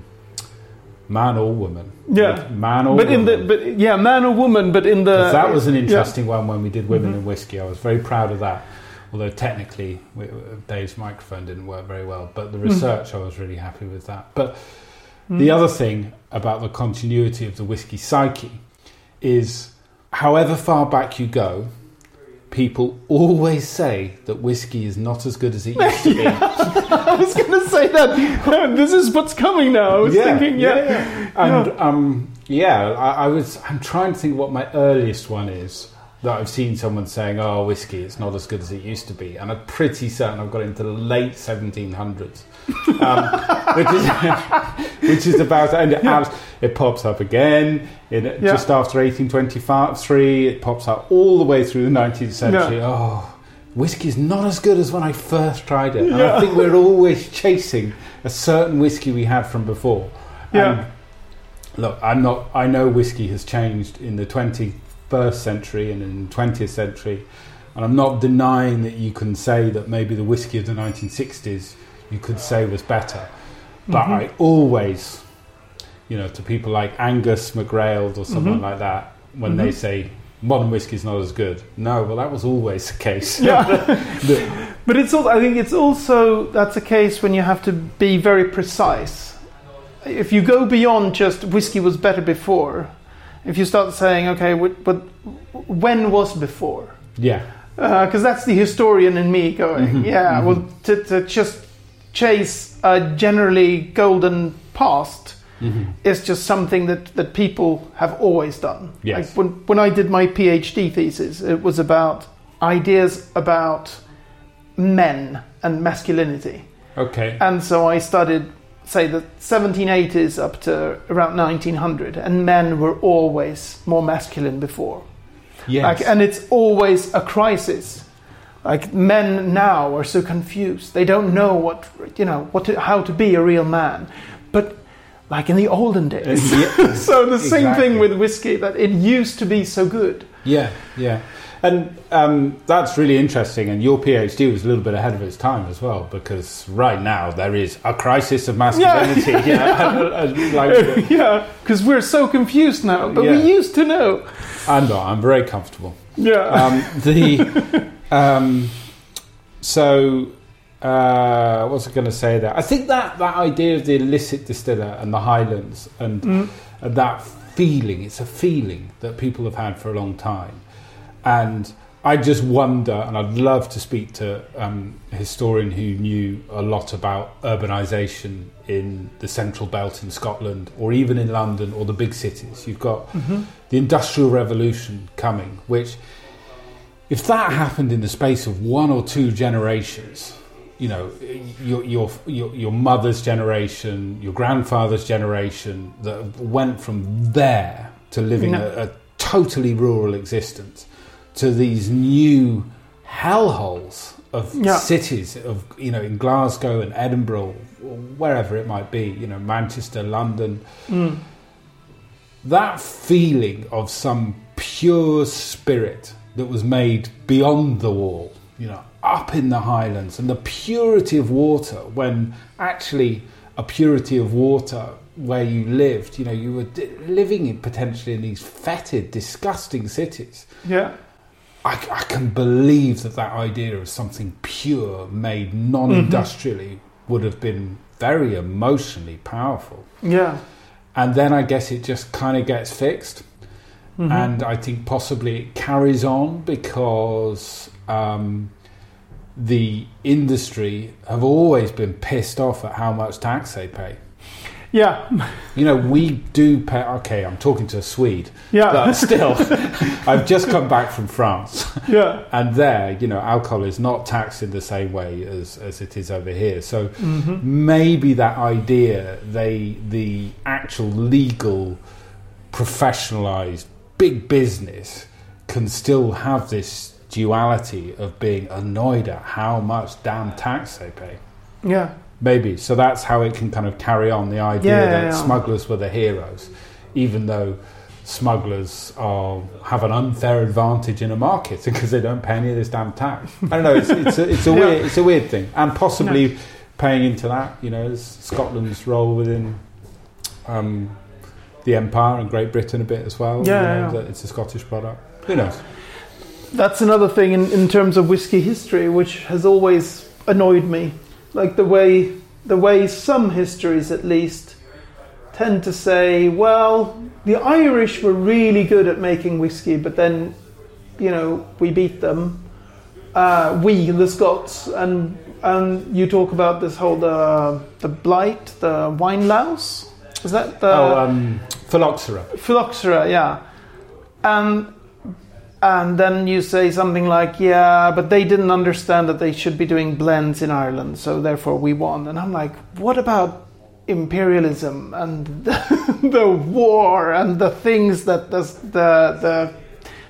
man or woman. Yeah. Man or but woman. in the but yeah, man or woman, but in the that was an yeah. interesting one when we did Women Mm-hmm. in Whiskey. I was very proud of that. Although technically, we, Dave's microphone didn't work very well, but the Mm-hmm. research, I was really happy with that. But Mm. the other thing about the continuity of the whiskey psyche is however far back you go, people always say that whiskey is not as good as it used to be. I was going to say that. this is what's coming now. I was thinking, yeah, And um, yeah, I, I was. I'm trying to think what my earliest one is that I've seen someone saying, "Oh, whiskey, it's not as good as it used to be," and I'm pretty certain I've got into the late 1700s, um, which is which is about and it, Yeah. it pops up again in Yeah. just after 1823. It pops up all the way through the 19th century. Oh. Whiskey's not as good as when I first tried it, and I think we're always chasing a certain whiskey we had from before. Yeah. And look, I'm not. I know whiskey has changed in the 21st century and in the 20th century, and I'm not denying that you can say that maybe the whiskey of the 1960s you could say was better. But Mhm. I always, you know, to people like Angus McGrail or someone Mhm. like that, when they Mhm. say modern whiskey is not as good, no, well, that was always the case. Yeah. But it's also, I think it's also that's a case when you have to be very precise. If you go beyond just whiskey was better before, if you start saying, okay, but when was before? yeah, Because that's the historian in me going, Mhm, yeah, mhm. well, to, to just chase a generally golden past Mhm. is just something that, that people have always done. Yes. Like when, when I did my PhD thesis, it was about ideas about men and masculinity. okay, And so I studied, say, the 1780s up to around 1900, and men were always more masculine before. yes, Like, and it's always a crisis. Like men now are so confused; they don't know what you know what to, how to be a real man. But like in the olden days, Yeah. so the same thing with whiskey that it used to be so good. Yeah, yeah. And um, that's really interesting. And your PhD was a little bit ahead of its time as well, because right now there is a crisis of masculinity. Yeah. And, like, yeah, because we're so confused now, but we used to know. I'm not. I'm very comfortable. Yeah, Um, the um, so uh, what's I going to say there? I think that that idea of the illicit distiller and the Highlands and Mm. and that feeling, it's a feeling that people have had for a long time. And I just wonder, and I'd love to speak to um, a historian who knew a lot about urbanisation in the central belt in Scotland, or even in London, or the big cities. You've got Mhm. the Industrial Revolution coming, which, if that happened in the space of one or two generations, you know, your, your, your, your mother's generation, your grandfather's generation, that went from there to living No. a, a totally rural existence to these new hellholes of Yeah. cities of you know in Glasgow and Edinburgh or wherever it might be you know Manchester London Mm. that feeling of some pure spirit that was made beyond the wall, you know, up in the highlands, and the purity of water when actually a purity of water where you lived, you know, you were living in potentially in these fetid, disgusting cities. yeah, I, I can believe that that idea of something pure, made non-industrially, mm-hmm. would have been very emotionally powerful yeah. and then I guess it just kind of gets fixed. Mhm. And I think possibly it carries on because um, the industry have always been pissed off at how much tax they pay. yeah, You know, we do pay. Okay, I'm talking to a Swede, yeah, but still, I've just come back from France, yeah. and there, you know, alcohol is not taxed in the same way as, as it is over here. So Mhm. maybe that idea they the actual legal professionalized big business can still have this duality of being annoyed at how much damn tax they pay. Yeah. maybe. So that's how it can kind of carry on the idea Yeah, that yeah, yeah. smugglers were the heroes even though smugglers are have an unfair advantage in a market because they don't pay any of this damn tax. I don't know it's, it's a, it's a weird it's a weird thing. And possibly paying into that you know is scotland's role within um, the empire and great britain a bit as well Yeah, you know, yeah. it's a scottish product who knows That's another thing in, in terms of whiskey history, which has always annoyed me. Like the way the way some histories, at least, tend to say, well, the Irish were really good at making whiskey, but then, you know, we beat them. Uh, we, the Scots, and and you talk about this whole the the blight, the wine louse. Is that the oh um, Phylloxera. phylloxera, yeah. And and then you say something like, yeah, but they didn't understand that they should be doing blends in Ireland, so therefore we won. And I'm like, what about imperialism and the, the war and the things that the, the the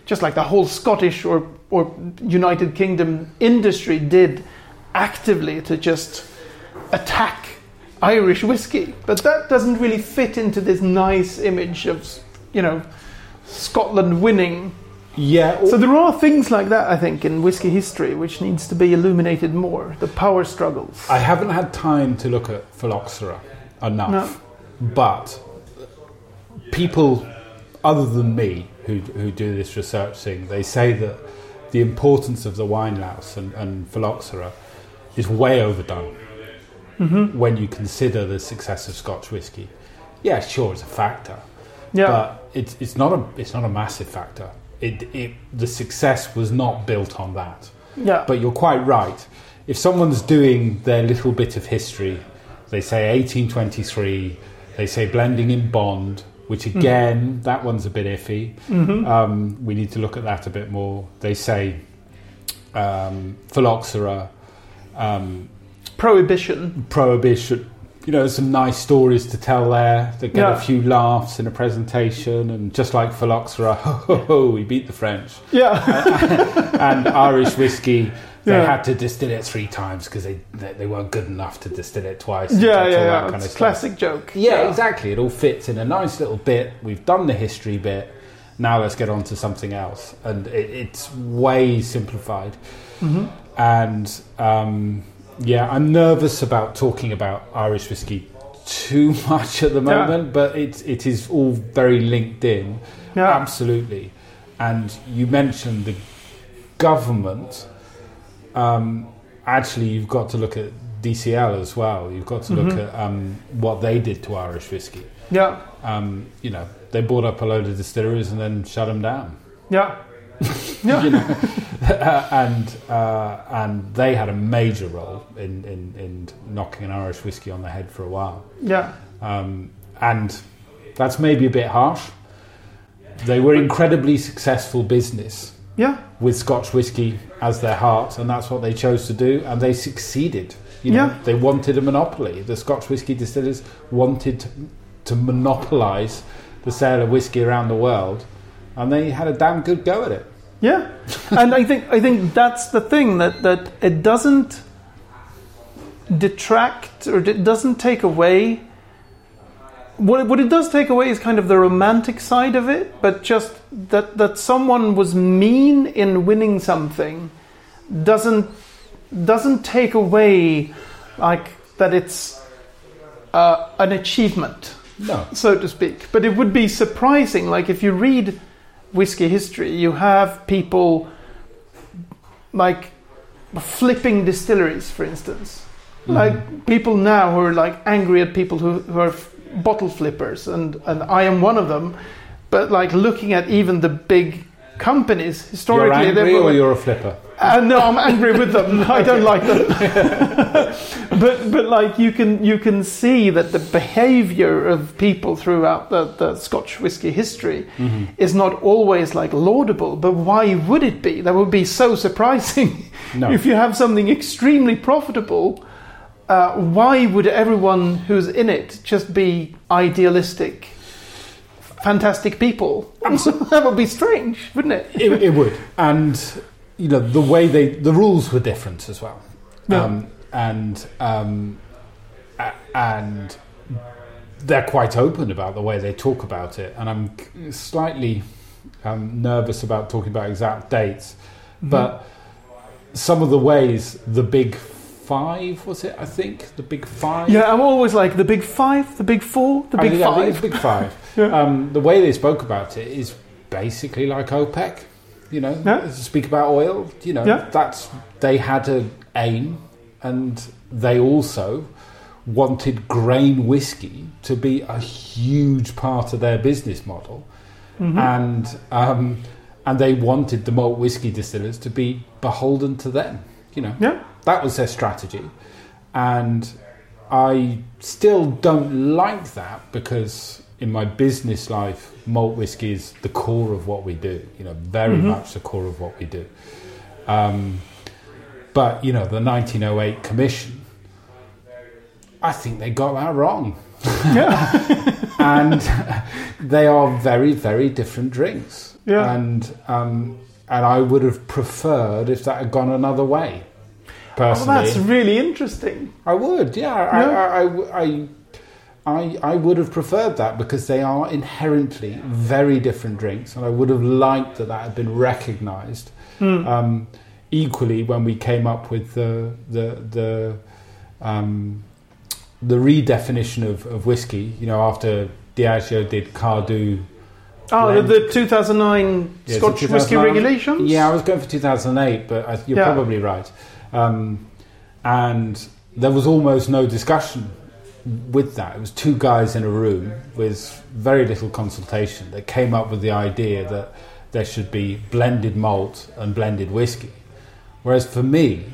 just like the whole Scottish or or United Kingdom industry did actively to just attack Irish whiskey, but that doesn't really fit into this nice image of, you know, Scotland winning. Yeah. So oh. there are things like that, I think, in whiskey history which needs to be illuminated more. The power struggles. I haven't had time to look at phylloxera enough, but people other than me who, who do this research thing, they say that the importance of the wine louse and, and phylloxera is way overdone when you consider the success of Scotch whisky. Yeah, sure, it's a factor, yeah, but it's, it's not a it's not a massive factor. It, it the success was not built on that. yeah, But you're quite right. If someone's doing their little bit of history, they say 1823, they say blending in bond, which again, that one's a bit iffy. Um, we need to look at that a bit more. They say um, phylloxera, um, prohibition. prohibition. You know, there's some nice stories to tell there. They get Yeah. a few laughs in a presentation, and just like phylloxera, ho ho ho, we beat the French Yeah, and Irish whiskey. They Yeah. had to distill it three times because they, they they weren't good enough to distill it twice. yeah, yeah, that yeah. kind It's of classic joke. Yeah, exactly. It all fits in a nice little bit. We've done the history bit. Now let's get on to something else, and it, it's way simplified. Mm-hmm. And um, yeah, I'm nervous about talking about Irish whiskey too much at the Yeah. moment, but it it is all very linked in. Yeah. Absolutely. And you mentioned the government. Um, actually, you've got to look at DCL as well. You've got to look Mm-hmm. at um, what they did to Irish whiskey. Yeah, Um, you know, they bought up a load of distilleries and then shut them down. yeah, yeah. and uh, and they had a major role in, in, in knocking an Irish whiskey on the head for a while. yeah. Um, and that's maybe a bit harsh. They were incredibly successful business Yeah, with Scotch whiskey as their heart, and that's what they chose to do, and they succeeded. You know, Yeah. they wanted a monopoly. The Scotch whiskey distillers wanted to, to monopolise the sale of whiskey around the world, and they had a damn good go at it. Yeah, and I think I think that's the thing that that it doesn't detract or it doesn't take away. What it, what it does take away is kind of the romantic side of it, but just that that someone was mean in winning something doesn't doesn't take away like that it's uh, an achievement No, so to speak. But it would be surprising, like if you read whiskey history, you have people like flipping distilleries, for instance. Mm-hmm. Like people now who are like angry at people who, who are f- bottle flippers, and, and I am one of them. But like looking at even the big companies historically, you're historically, they angry were or you're a flipper. Uh, no, I'm angry with them. I don't like them. but but like you can you can see that the behaviour of people throughout the, the Scotch whisky history is not always like laudable. But why would it be? That would be so surprising. No. if you have something extremely profitable, uh, why would everyone who's in it just be idealistic? Fantastic people. that would be strange, wouldn't it? it, it would, and you know the way they the rules were different as well, Yeah. um, and um, a- and they're quite open about the way they talk about it, and I'm slightly um, nervous about talking about exact dates, but some of the ways the big five was it? I think the big five. Yeah, I'm always like the big five, the big four, the big I think five. it's big five. Yeah. um, the way they spoke about it is basically like OPEC. You know, Yeah. speak about oil. You know, Yeah. that's they had an aim, and they also wanted grain whiskey to be a huge part of their business model, Mm-hmm. and um, and they wanted the malt whiskey distillers to be beholden to them. You know, Yeah, that was their strategy. And I still don't like that because in my business life, malt whiskey is the core of what we do. You know, very Mhm. much the core of what we do. Um, but you know, the 1908 Commission, I think they got that wrong, Yeah. and they are very, very different drinks. Yeah. And um, and I would have preferred if that had gone another way. Personally, Oh, that's really interesting. I would, yeah. Yeah. I, I, I, I, I would have preferred that because they are inherently very different drinks, and I would have liked that that had been recognised. Hmm. Um, equally, when we came up with the the the um, the redefinition of, of whiskey, you know, after Diageo did Cardhu. Oh, the, blend. the 2009 Yeah, Scotch whiskey 2009? regulations? Yeah, I was going for 2008, but I, you're Yeah. probably right. Um, and there was almost no discussion with that. It was two guys in a room with very little consultation that came up with the idea that there should be blended malt and blended whiskey. Whereas for me,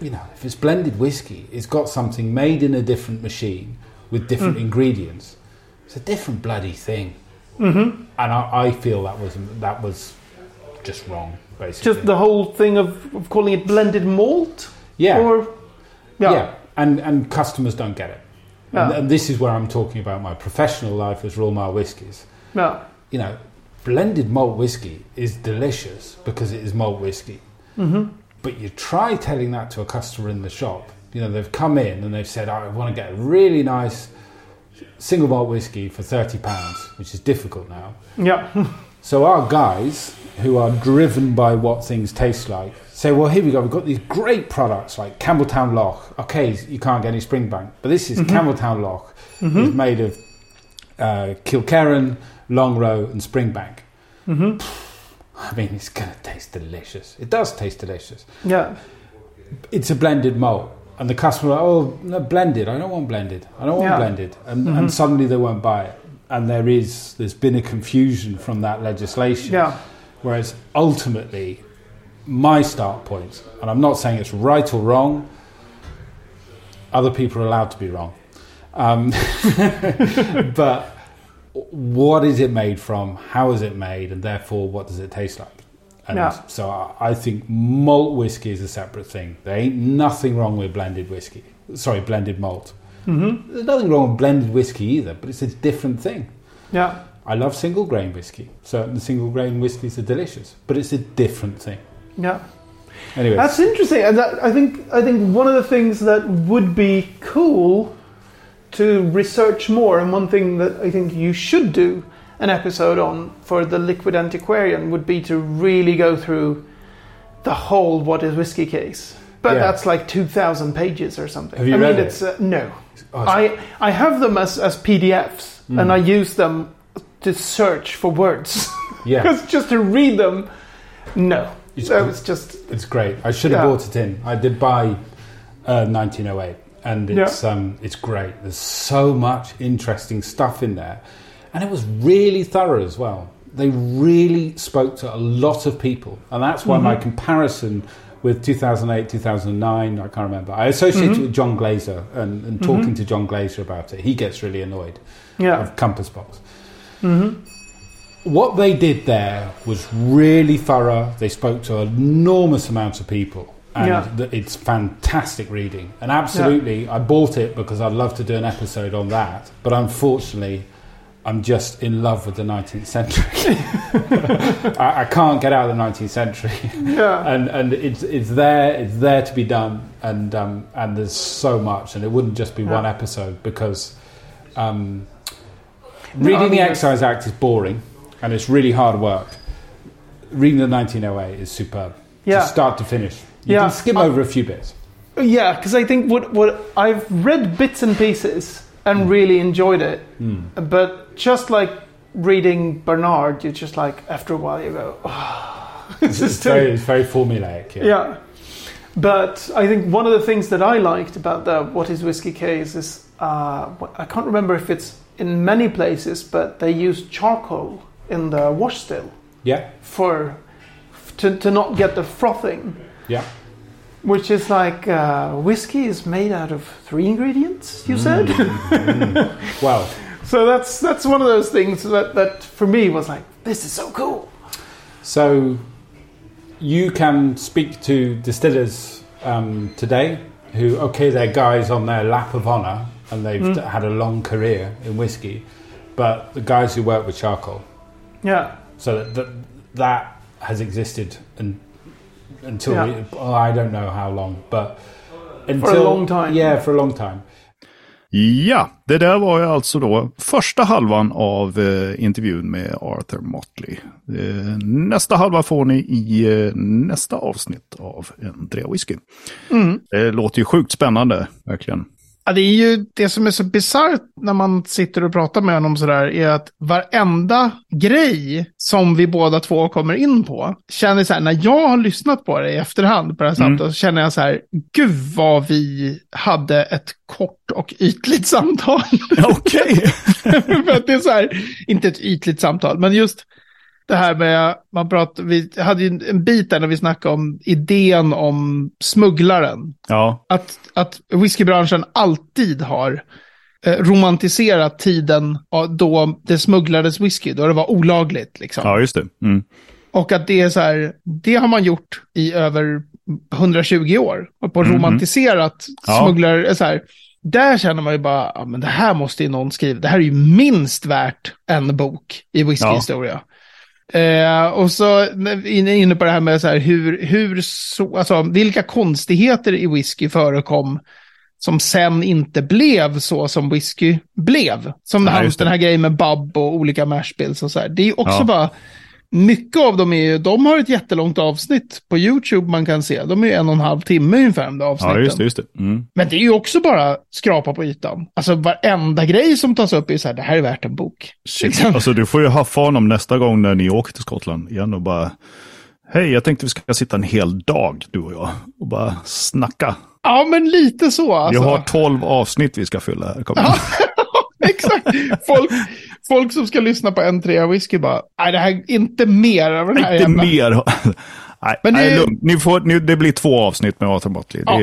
you know, if it's blended whiskey, it's got something made in a different machine with different Mm. ingredients. It's a different bloody thing hmm and I, I feel that was that was just wrong, basically. Just the whole thing of, of calling it blended malt? yeah, Or, yeah, yeah. and and customers don't get it, Yeah. and this is where I'm talking about my professional life as Royal Mile whiskies. Yeah. You know, blended malt whiskey is delicious because it is malt whiskey, hmm but you try telling that to a customer in the shop. You know, they've come in and they've said, "I want to get a really nice single malt whiskey for thirty pounds," which is difficult now. Yeah. So our guys who are driven by what things taste like say, well, here we go. We've got these great products like Campbeltown Loch. Okay, you can't get any Springbank, but this is Mhm. Campbeltown Loch. hmm It's made of uh, Kilkerran, Longrow, and Springbank. hmm I mean, it's going to taste delicious. It does taste delicious. Yeah. It's a blended malt. And the customer, oh, no, blended. I don't want blended. I don't want Yeah. blended. And, and suddenly they won't buy it. And there is, there's been a confusion from that legislation. Yeah. Whereas ultimately, my start point, and I'm not saying it's right or wrong, other people are allowed to be wrong. Um, but what is it made from? How is it made? And therefore, what does it taste like? And Yeah. so I, I think malt whiskey is a separate thing. There ain't nothing wrong with blended whiskey. Sorry, blended malt. Hmm There's nothing wrong with blended whiskey either, but it's a different thing. Yeah. I love single grain whiskey. Certain single grain whiskies are delicious, but it's a different thing. Yeah. Anyway, That's interesting, and that, I think I think one of the things that would be cool to research more, and one thing that I think you should do an episode on for the Liquid Antiquarian would be to really go through the whole "What is whiskey" case. But Yeah. that's like two thousand pages or something. Have you I read mean, it? it's uh, no. Oh, I I have them as as PDFs, Mm. and I use them to search for words. yeah, Because just to read them, no. It's so it's just it's great. I should have Yeah. bought it in. I did buy uh, 1908, and it's um, it's great. There's so much interesting stuff in there, and it was really thorough as well. They really spoke to a lot of people, and that's why my Mhm. comparison with 2008, 2009, I can't remember. I associate it Mhm. with John Glaser, and, and talking to John Glaser about it, he gets really annoyed yeah. of Compass Box. hmm What they did there was really thorough. They spoke to an enormous amount of people. And Yeah. th- it's fantastic reading. And absolutely, I bought it because I'd love to do an episode on that. But unfortunately, I'm just in love with the 19th century. I, I can't get out of the 19th century. Yeah. and and it's, it's there, it's there to be done. And, um, and there's so much. And it wouldn't just be one episode because um, No, reading I mean, the Excise Act is boring and it's really hard work. Reading the 1908 is superb. Yeah. From start to finish. You Yeah. can skim I- over a few bits. Yeah, because I think what what I've read bits and pieces and Mm. really enjoyed it, Mm. but just like reading Barnard, you're just like after a while you go, oh, It's, this is too very, it's very formulaic. Yeah. yeah. But I think one of the things that I liked about the What is Whiskey case is uh, I can't remember if it's in many places, but they use charcoal in the wash still Yeah. for to, to not get the frothing. Yeah. Which is like uh, whiskey is made out of three ingredients, you said. Mm. well, So that's that's one of those things that, that for me was like, this is so cool. So you can speak to distillers um, today who, okay, they're guys on their lap of honour and they've d- had a long career in whiskey, but the guys who work with charcoal. Yeah. So that that, that has existed and, until Yeah. we, oh, I don't know how long, but until a long time. Yeah, for a long time. Ja, det där var ju alltså då första halvan av eh, intervjun med Arthur Motley. Eh, nästa halva får ni i eh, nästa avsnitt av En Trea Whisky. Det låter ju sjukt spännande, verkligen. Ja, det är ju det som är så bisarrt när man sitter och pratar med honom sådär, är att varenda grej som vi båda två kommer in på, känner så här, när jag har lyssnat på det i efterhand på det här samtalet, så känner jag så här, gud vad vi hade ett kort och ytligt samtal. Okej. För att det är så här, inte ett ytligt samtal, men just det här med, man pratar, vi hade ju en bit där när vi snackade om idén om smugglaren. Ja, Att, att whiskybranschen alltid har eh, romantiserat tiden ja, då det smugglades whisky, då det var olagligt. Liksom. ja just det. Mm. Och att det är så här, det har man gjort i över 120 år. Och på romantiserat Ja. smugglare, så här, där känner man ju bara, ja men det här måste ju någon skriva. Det här är ju minst värt en bok i whiskyhistoria. Eh, och så inne på det här med så här, hur, hur så, alltså, vilka konstigheter i whisky förekom som sen inte blev så som whisky blev. Som det. den här grejen med Bub och olika mashbills och så här. Det är ju också Ja. bara, mycket av dem är ju, de har ett jättelångt avsnitt på YouTube man kan se. De är ju en och en halv timme ungefär de där avsnitten. Ja, just det. Just det. Mm. Men det är ju också bara skrapa på ytan. Alltså varenda grej som tas upp är så här, det här är värt en bok. Shit. Liksom. Alltså du får ju haffa honom nästa gång när ni åker till Skottland igen och bara Hej, jag tänkte vi ska sitta en hel dag, du och jag, och bara snacka. Ja, men lite så alltså. Vi har 12 avsnitt vi ska fylla här. Kom igen. Exakt. Folk, folk som ska lyssna på en trea whisky bara, nej det här är inte mer av den här Inte jävla... mer. Nej, Men det nej lugnt. Ni får, ni, det blir två avsnitt med Arthur Motley. Ja.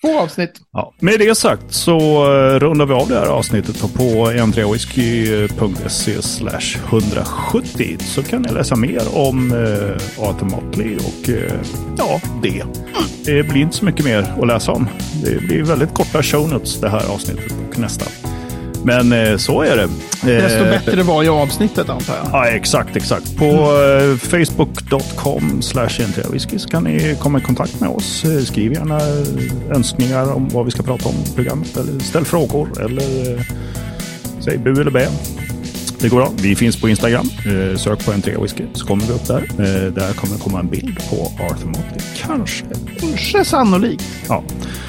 Två avsnitt. Ja. Med det sagt så uh, rundar vi av det här avsnittet på n3whisky.se slash 170 så kan ni läsa mer om uh, Arthur Motley och uh, ja, det. Det blir inte så mycket mer att läsa om. Det blir väldigt korta show notes det här avsnittet och nästa. Men uh, så är det. Desto Eh, bättre var ju avsnittet antar jag. Ja, exakt, exakt. På eh, facebook.com slash så kan ni komma i kontakt med oss. Eh, Skriv gärna eh, önskningar om vad vi ska prata om i programmet. Eller ställ frågor eller eh, säg bu eller bä. Det går bra. Vi finns på Instagram. Eh, sök på en whisky så kommer vi upp där. Eh, där kommer det komma en bild på Arthur Motley. Kanske. Kanske sannolikt. Ja,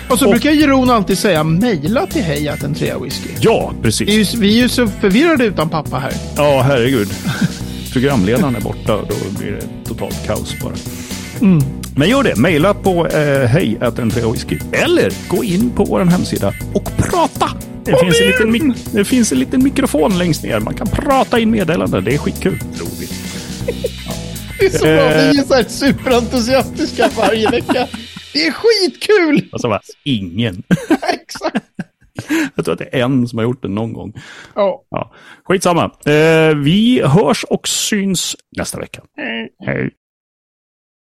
Och så Och- brukar Jeroen alltid säga mejla till hej att en trea whisky. ja Det är precis. ju, vi är ju så förvirrade utan pappa här. Ja, herregud. Programledaren är borta och då blir det totalt kaos bara. Men gör det. Maila på eh, hej whisky eller gå in på vår hemsida och prata. Det finns, en liten mik- det finns en liten mikrofon längst ner. Man kan prata in meddelanden. Det är skitkul, tror vi. Det är så bra, Eh. vi är så här superentusiastiska varje vecka. Det är skitkul! Alltså, va? ingen. Exakt. Jag tror att det är en som har gjort det någon gång. Ja. Ja. Skitsamma. Eh, vi hörs och syns nästa vecka. Hej.